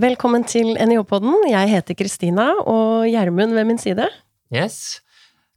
Velkommen til NIH-podden. Jeg heter Kristina, og Gjermund ved min side. Yes.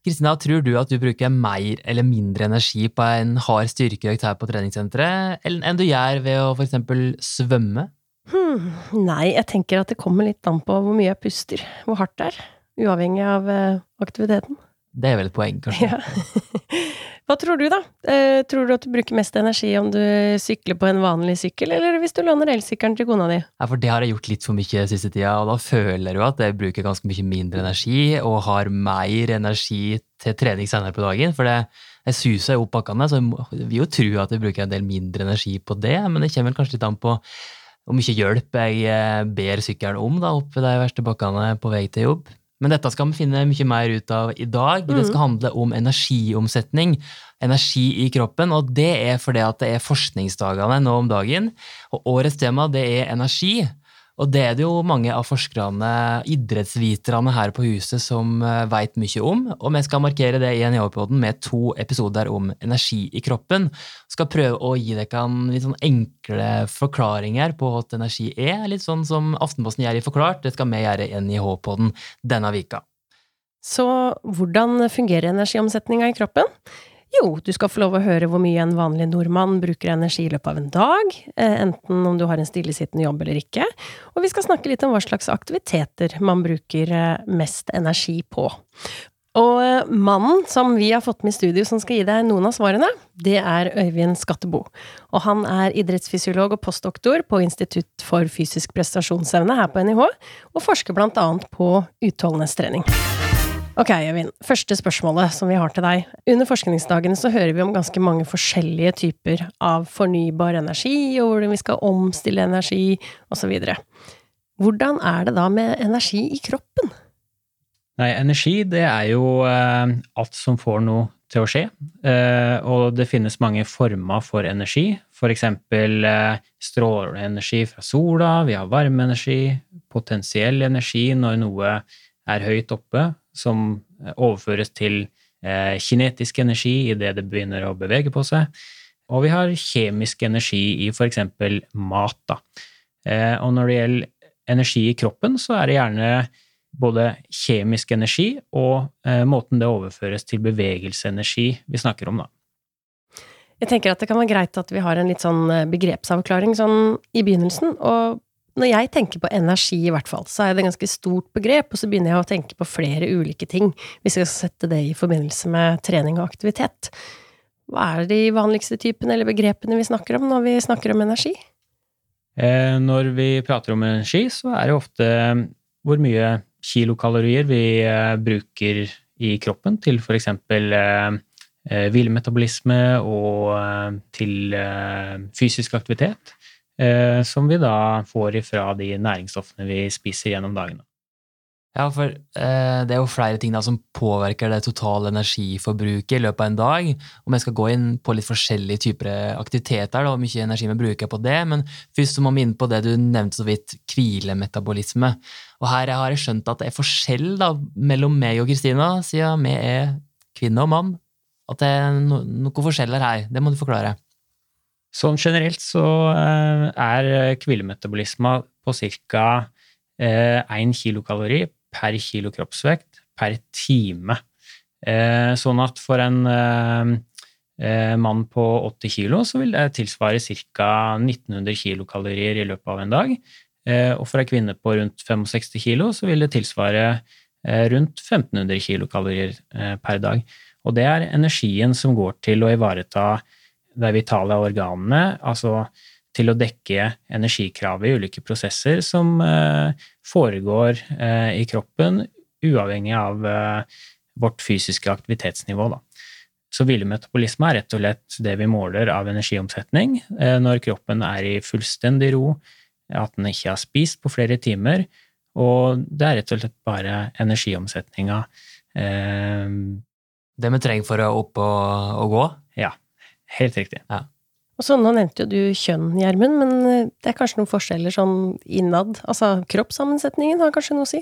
Kristina, tror du at du bruker mer eller mindre energi på en hard styrkeøkt her på treningssenteret enn du gjør ved å f.eks. svømme? Hmm, nei, jeg tenker at det kommer litt an på hvor mye jeg puster, hvor hardt det er. Uavhengig av uh, aktiviteten. Det er vel et poeng, kanskje. Ja. Hva tror du, da? Uh, tror du at du bruker mest energi om du sykler på en vanlig sykkel, eller hvis du låner elsykkelen til kona di? Ja, for det har jeg gjort litt for mye siste tida, og da føler du at jeg bruker ganske mye mindre energi, og har mer energi til trening senere på dagen. For det, jeg suser jo opp bakkene, så jeg vil jo tro at jeg bruker en del mindre energi på det, men det kommer kanskje litt an på hvor mye hjelp jeg eh, ber sykkelen om da, oppe de verste bakkene på vei til jobb. Men dette skal vi finne mye mer ut av i dag. Mm. Det skal handle om energiomsetning, energi i kroppen, og det er fordi at det er forskningsdagene nå om dagen. Og årets tema det er energi. Og det er det jo mange av forskerne, idrettsviterne her på huset, som eh, veit mye om. Og vi skal markere det i NIH-poden med to episoder om energi i kroppen. Skal prøve å gi dere litt sånn enkle forklaringer på hva energi er. Litt sånn som Aftenposten gjør i Forklart. Det skal vi gjøre i NIH-poden denne vika. Så hvordan fungerer energiomsetninga i kroppen? Jo, du skal få lov å høre hvor mye en vanlig nordmann bruker energi i løpet av en dag, eh, enten om du har en stillesittende jobb eller ikke, og vi skal snakke litt om hva slags aktiviteter man bruker eh, mest energi på. Og eh, mannen som vi har fått med i studio som skal gi deg noen av svarene, det er Øyvind Skattebo. Og han er idrettsfysiolog og postdoktor på Institutt for fysisk prestasjonsevne her på NIH, og forsker blant annet på utholdenhetstrening. Ok, Øyvind. Første spørsmålet som vi har til deg. Under forskningsdagene så hører vi om ganske mange forskjellige typer av fornybar energi, og hvordan vi skal omstille energi, osv. Hvordan er det da med energi i kroppen? Nei, energi det er jo eh, alt som får noe til å skje. Eh, og det finnes mange former for energi. Eksempel eh, stråleenergi fra sola, vi har varmeenergi, potensiell energi når noe er høyt oppe, som eh, overføres til eh, kinetisk energi idet det begynner å bevege på seg. Og vi har kjemisk energi i f.eks. mat. Da. Eh, og når det gjelder energi i kroppen, så er det gjerne både kjemisk energi og måten det overføres til bevegelseenergi vi snakker om, da. Jeg tenker at det kan være greit at vi har en litt sånn begrepsavklaring sånn i begynnelsen. Og når jeg tenker på energi, i hvert fall, så er det et ganske stort begrep, og så begynner jeg å tenke på flere ulike ting, hvis jeg skal sette det i forbindelse med trening og aktivitet. Hva er de vanligste typene eller begrepene vi snakker om når vi snakker om energi? Eh, når vi prater om energi, så er det ofte hvor mye kilokalorier vi eh, bruker i kroppen til eh, hvilemetabolisme og til fysisk aktivitet. Eh, som vi da får ifra de næringsstoffene vi spiser gjennom dagene. Ja, for eh, det er jo flere ting da som påvirker det totale energiforbruket i løpet av en dag. Og vi skal gå inn på litt forskjellige typer aktiviteter, og mye energi vi bruker på det. Men først så må vi inn på det du nevnte så vidt, hvilemetabolisme. Og her har jeg skjønt at det er forskjell da, mellom meg og Kristina, siden vi er kvinne og mann. At det er no noen forskjeller her. Det må du forklare. Sånn generelt så eh, er hvilemetabolisme på ca. 1 eh, kilokalori per kilo kroppsvekt per time. Eh, sånn at for en mann på 80 kilo så vil det tilsvare ca. 1900 kilokalorier i løpet av en dag. Og for ei kvinne på rundt 65 kilo så vil det tilsvare rundt 1500 kilokalorier per dag. Og det er energien som går til å ivareta de vitale organene, altså til å dekke energikravet i ulike prosesser som eh, foregår eh, i kroppen, uavhengig av eh, vårt fysiske aktivitetsnivå. Da. Så hvilemetabolisme er rett og slett det vi måler av energiomsetning når kroppen er i fullstendig ro, at den ikke har spist på flere timer, og det er rett og slett bare energiomsetninga. Det vi trenger for å opp og, og gå? Ja. Helt riktig. Ja. Og så Nå nevnte jo du kjønn, Gjermund, men eh, det er kanskje noen forskjeller sånn innad? Altså kroppssammensetningen har kanskje noe å si?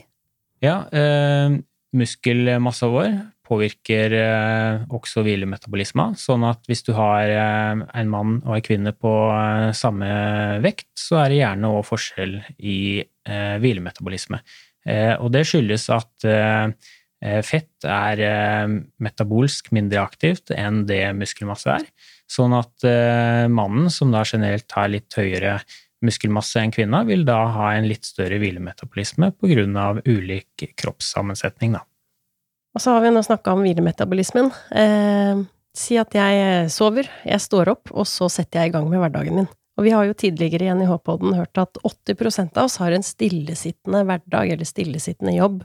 Ja, eh, muskelmassa vår påvirker eh, også hvilemetabolisme. Sånn at hvis du har eh, en mann og en kvinne på eh, samme vekt, så er det gjerne òg forskjell i eh, hvilemetabolisme. Eh, og det skyldes at fett er eh, metabolsk mindre aktivt enn det muskelmasse er. Sånn at mannen, som da generelt har litt høyere muskelmasse enn kvinna, vil da ha en litt større hvilemetabolisme pga. ulik kroppssammensetning. Da. Og så har vi nå snakka om hvilemetabolismen. Eh, si at jeg sover, jeg står opp, og så setter jeg i gang med hverdagen min. Og vi har jo tidligere igjen i NIH-poden hørt at 80% av oss har en stillesittende hverdag, eller stillesittende jobb.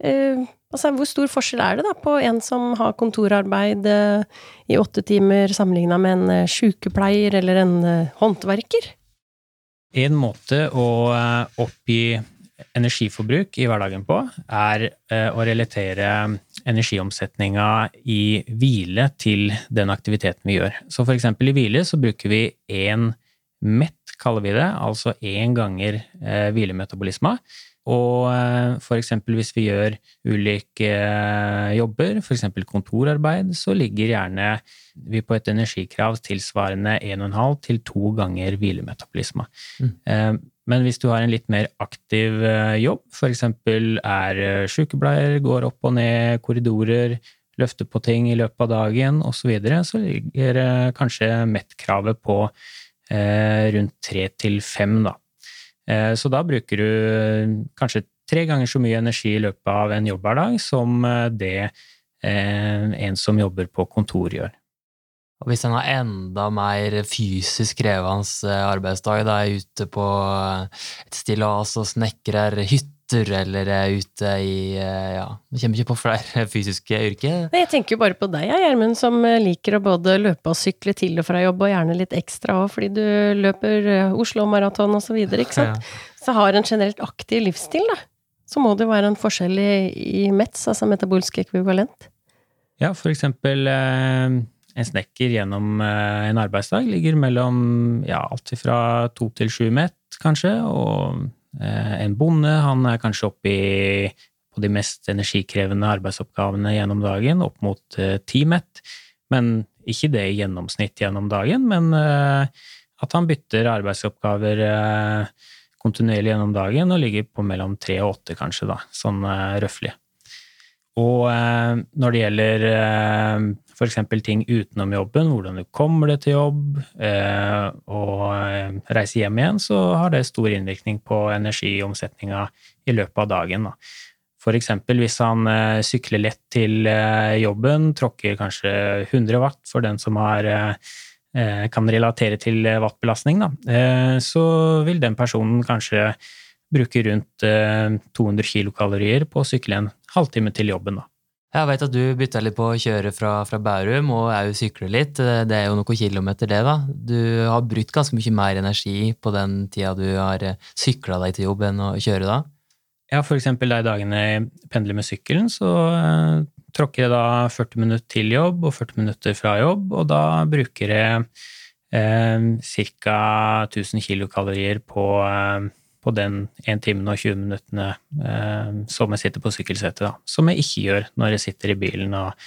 Eh, altså, hvor stor forskjell er det da på en som har kontorarbeid eh, i åtte timer, sammenligna med en eh, sykepleier eller en eh, håndverker? En måte å eh, oppgi energiforbruk i hverdagen på, er å relatere energiomsetninga i hvile til den aktiviteten vi gjør. Så for eksempel i hvile så bruker vi én mett, kaller vi det, altså én ganger hvilemetabolisma. Og f.eks. for eksempel hvis vi gjør ulike jobber, f.eks. kontorarbeid, så ligger gjerne vi på et energikrav tilsvarende 1,5 til 2 ganger hvilemetabolisme. Mm. Men hvis du har en litt mer aktiv eh, jobb, f.eks. er eh, sykepleier, går opp og ned korridorer, løfter på ting i løpet av dagen osv., så, videre, så ligger eh, kanskje MET-kravet på eh, rundt tre til fem, da. Eh, så da bruker du kanskje tre ganger så mye energi i løpet av en jobbhverdag som det eh, en som jobber på kontor gjør. Og hvis en har enda mer fysisk krevende eh, arbeidsdag, da er jeg ute på eh, et stillas og snekrer hytter, eller er ute i eh, Ja, vi kommer ikke på flere fysiske yrker. Nei, jeg tenker jo bare på deg, Gjermund, som liker å både løpe og sykle til og fra jobb, og gjerne litt ekstra òg, fordi du løper Oslo-maraton og så videre, ikke sant. Ja. Så har en generelt aktiv livsstil, da. Så må det jo være en forskjell i, i METS, altså metabolsk ekvivalent. Ja, for eksempel eh en snekker gjennom eh, en arbeidsdag ligger mellom ja, alt fra to til sju met, kanskje, og eh, en bonde han er kanskje oppe på de mest energikrevende arbeidsoppgavene gjennom dagen, opp mot eh, ti mett. Men ikke det i gjennomsnitt gjennom dagen, men at han bytter arbeidsoppgaver kontinuerlig gjennom dagen og ligger på mellom tre og åtte, kanskje, da, sånn røftlig. Og når det gjelder f.eks. ting utenom jobben, hvordan du kommer deg til jobb, eh, og eh, reise hjem igjen, så har det stor innvirkning på energiomsetninga i løpet av dagen. For eksempel hvis han eh, sykler lett til jobben, tråkker kanskje 100 watt for den som har kan relatere til wattbelastning, da, så vil den personen kanskje bruke rundt 200 kilokalorier på å sykle en halvtime til jobben. Da. Jeg vet at du bytta litt på å kjøre fra, fra Bærum og òg sykle litt. Det er jo noen kilometer, det, da. Du har brukt ganske mye mer energi på den tida du har eh, sykla deg til jobb enn å kjøre da? Ja, for eksempel de dagene jeg pendler med sykkelen, så eh, tråkker jeg da 40 minutter til jobb og 40 minutter fra jobb, og da bruker jeg eh, ca. 1000 kilokalorier på uh, på den 1 timen og 20 minuttene eh, som jeg sitter på sykkelsetet, da. Som jeg ikke gjør når jeg sitter i bilen og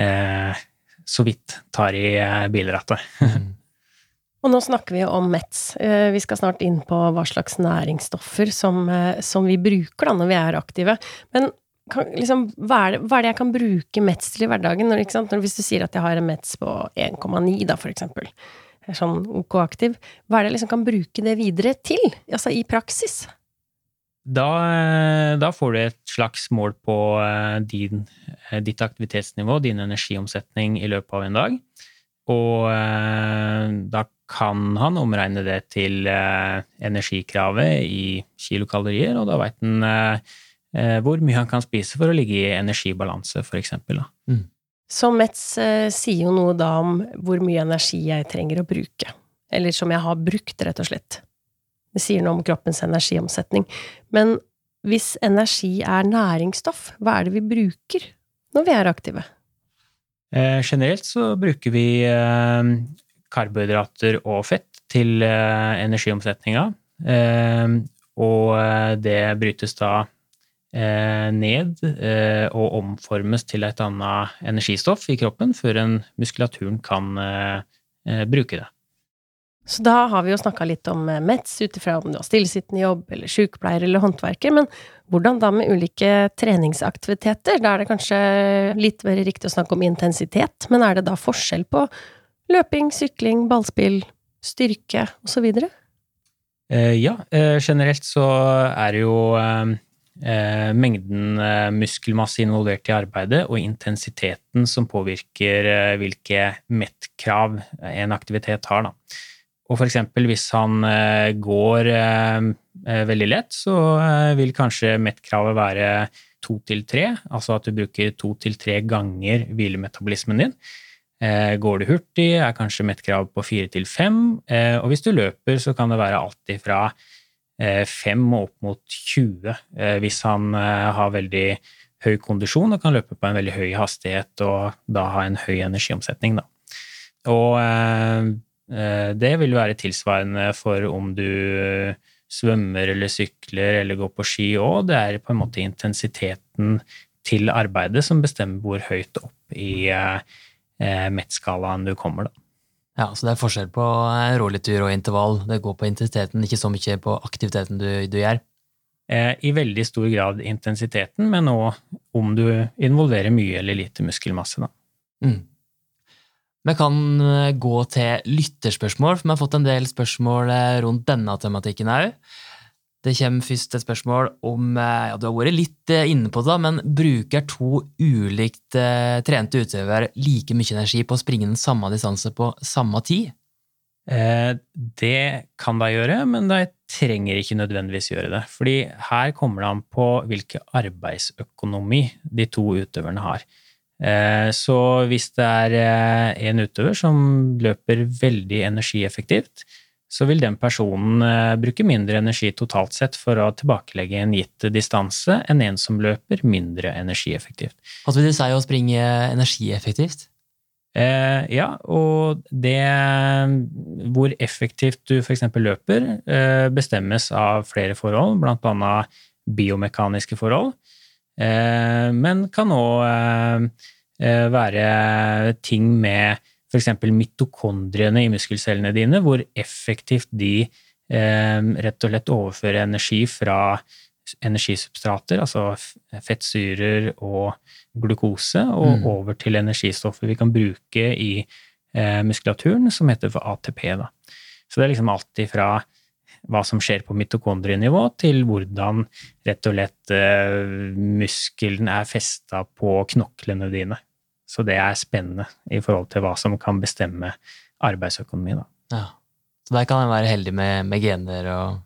eh, så vidt tar i eh, bilrattet. og nå snakker vi om METS. Eh, vi skal snart inn på hva slags næringsstoffer som, eh, som vi bruker da når vi er aktive. Men kan, liksom, hva, er det, hva, er det, jeg kan bruke METS til i hverdagen? Når, når, hvis du sier at jeg har en METS på 1,9, da, for eksempel er sånn OK aktiv, hva er det jeg liksom kan bruke det videre til? Altså i praksis? Da, eh, da får du et slags mål på eh, din, eh, ditt aktivitetsnivå, din energiomsetning i løpet av en dag. Og da kan han omregne det til energikravet i kilokalorier, og da veit han hvor mye han kan spise for å ligge i energibalanse, for eksempel. Mm. Så Metz eh, sier jo noe da om hvor mye energi jeg trenger å bruke. Eller som jeg har brukt, rett og slett. Det sier noe om kroppens energiomsetning. Men hvis energi er næringsstoff, hva er det vi bruker når vi er aktive? Eh, generelt så bruker vi eh, karbohydrater og fett til eh, energiomsetninga. Eh, og eh, det brytes da ned eh, og omformes til et annet energistoff i kroppen før en muskulaturen kan eh, bruke det. Så da har vi jo snakka litt om eh, METS ut ifra om du har stillesittende jobb, eller sykepleier eller håndverker, men hvordan da med ulike treningsaktiviteter? Da er det kanskje litt mer riktig å snakke om intensitet, men er det da forskjell på løping, sykling, ballspill, styrke osv.? Eh, ja, eh, generelt så er det jo eh, eh, Eh, mengden eh, muskelmasse involvert i arbeidet og intensiteten som påvirker eh, hvilke MET-krav en aktivitet har. Da. Og f.eks. hvis han går veldig lett, så vil kanskje MET-kravet være to til tre, altså at du bruker to til tre ganger hvilemetabolismen din. Går du hurtig, er kanskje MET-krav på fire til fem, og hvis du løper, så kan det være alt ifra Eh, 5 og opp mot 20 eh, hvis han eh, har veldig høy kondisjon og kan løpe på en veldig høy hastighet og da ha en høy energiomsetning. Da. Og det vil være tilsvarende for om du svømmer eller sykler eller går på ski òg. Det er på en måte intensiteten til arbeidet som bestemmer hvor høyt opp i eh, MET-skalaen du kommer, da. Ja, Så det er forskjell på rålitur og intervall. Det går på intensiteten, ikke så mye på aktiviteten du, du gjør? Eh, I veldig stor grad intensiteten, men òg om du involverer mye eller lite muskelmasse. Da. Mm. Vi kan eh, gå til lytterspørsmål, for vi har fått en del spørsmål eh, rundt denne tematikken òg. Det kommer først et spørsmål om eh, ja, Du har vært litt inne på det, men bruker to ulikt trente utøvere like mye energi på å springe den samme distanse på samme tid? det kan de gjøre, men de trenger ikke nødvendigvis gjøre det. Fordi her kommer det an på hvilken arbeidsøkonomi de to utøverne har. Eh, så hvis det er eh, en utøver som løper veldig energieffektivt, så vil den personen eh, bruke mindre energi totalt sett for å tilbakelegge en gitt distanse enn en som løper mindre energieffektivt. Hva vil det si å springe energieffektivt? Eh, ja, og det hvor effektivt du f.eks. løper, eh, bestemmes av flere forhold, annet biomekaniske forhold. Eh, men kan òg eh, eh, være ting med f.eks. mitokondriene i muskelcellene dine, hvor effektivt de rett og slett overfører energi fra energisubstrater, altså fettsyrer og glukose, og mm. over til energistoffer vi kan bruke i muskulaturen, som heter for ATP. Da. Så det er liksom alt ifra hva som skjer på mitokondrienivå, til hvordan rett og slett uh, muskelen er festa på knoklene dine. Så det er spennende i forhold til hva som kan bestemme arbeidsøkonomi. Da. Ja. Så der kan en være heldig med, med gener og,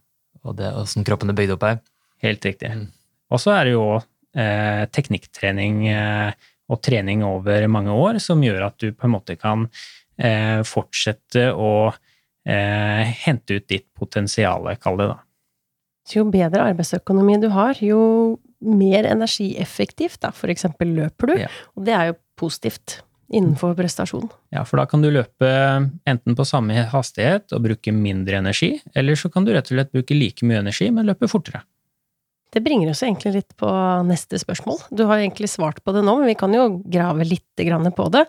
og det, åssen kroppen er bygd opp her? Helt riktig. Mm. Og så er det jo eh, teknikktrening eh, og trening over mange år som gjør at du på en måte kan eh, fortsette å eh, hente ut ditt potensial, kall det da. Jo bedre arbeidsøkonomi du har, jo mer energieffektivt, da, for eksempel løper du, ja. og det er jo positivt innenfor prestasjon. Ja, for da kan du løpe enten på samme hastighet og bruke mindre energi, eller så kan du rett og slett bruke like mye energi, men løpe fortere. Det bringer oss egentlig litt på neste spørsmål. Du har egentlig svart på det nå, men vi kan jo grave litt på det.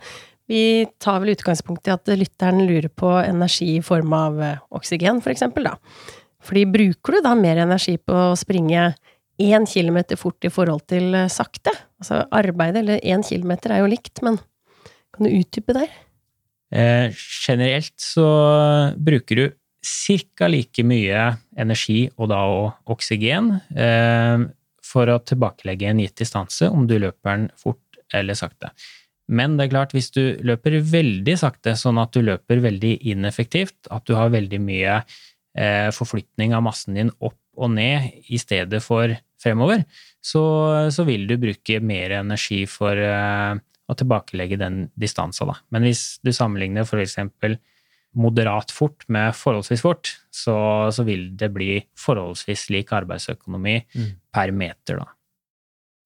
Vi tar vel utgangspunkt i at lytteren lurer på energi i form av eh, oksygen, for eksempel, da. Fordi bruker du da mer energi på å springe én kilometer fort i forhold til eh, sakte? Altså arbeidet, eller én kilometer er jo likt, men kan du utdype der? Eh, generelt så bruker du ca. like mye energi, og da og oksygen, eh, for å tilbakelegge en gitt distanse, om du løper den fort eller sakte. Men det er klart, hvis du løper veldig sakte, sånn at du løper veldig ineffektivt, at du har veldig mye eh, forflytning av massen din opp og ned i stedet for fremover, så, så vil du bruke mer energi for eh, å tilbakelegge den distansa, da. Men hvis du sammenligner for eksempel moderat fort med forholdsvis fort, så, så vil det bli forholdsvis lik arbeidsøkonomi mm. per meter, da.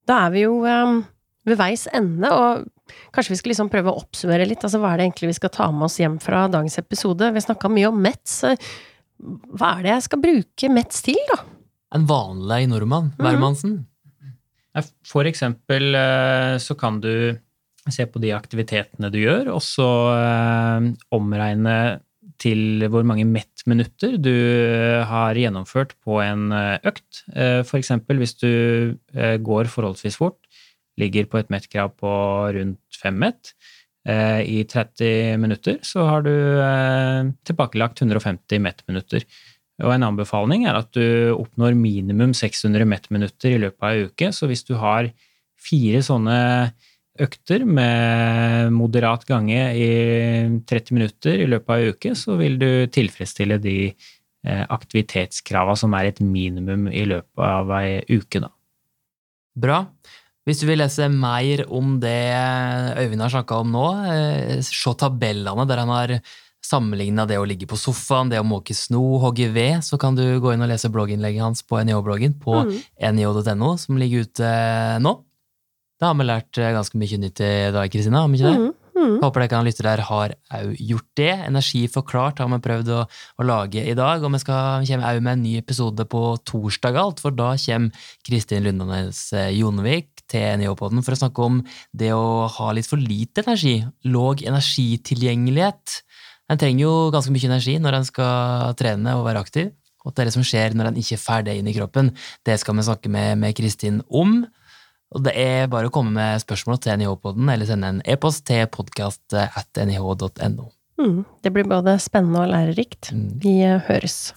Da er vi jo um, ved veis ende, og Kanskje vi skal liksom prøve å oppsummere litt. altså Hva er det egentlig vi skal ta med oss hjem fra dagens episode? Vi snakka mye om Metz. Hva er det jeg skal bruke Metz til, da? En vanlig nordmann. Mhm. Hvermannsen. For eksempel eh, så kan du se på de aktivitetene du gjør, og så eh, omregne til hvor mange MET-minutter du har gjennomført på en økt. Eksempel hvis du går forholdsvis fort, ligger på et MET-krav på rundt 5 MET, i 30 minutter, så har du tilbakelagt 150 MET-minutter. Og en anbefaling er at du oppnår minimum 600 MET-minutter i løpet av ei uke. Så hvis du har fire sånne økter med moderat gange i 30 minutter i løpet av ei uke, så vil du tilfredsstille de aktivitetskravene aktivitetskrava som er et minimum i løpet av ei uke, da. Bra. Hvis du vil lese mer om det Øyvind har snakka om nå, eh, se tabellene der han har sammenligna det å ligge på sofaen, det å måke sno, hogge ved, så kan du gå inn og lese blogginnlegget hans på NIH-bloggen på mm. nio.no, som ligger ute nå. Da har vi lært eh, ganske mye nytt i dag, Kristina. har vi ikke det? Mm. Mm. Håper dere kan lytte der har òg gjort det. Energi forklart har vi prøvd å, å lage i dag, og vi skal, kommer òg med en ny episode på torsdag, alt, for da kommer Kristin Lundanes eh, Jonevik til NIH-poden for å snakke om det å ha litt for lite energi. Låg energitilgjengelighet. En trenger jo ganske mye energi når en skal trene og være aktiv. Og det er det som skjer når en ikke får det inn i kroppen, det skal vi snakke med, med Kristin om. Og det er bare å komme med spørsmål til NIH-poden, eller sende en e-post til podkast.nih.no. Mm, det blir både spennende og lærerikt. Mm. Vi høres.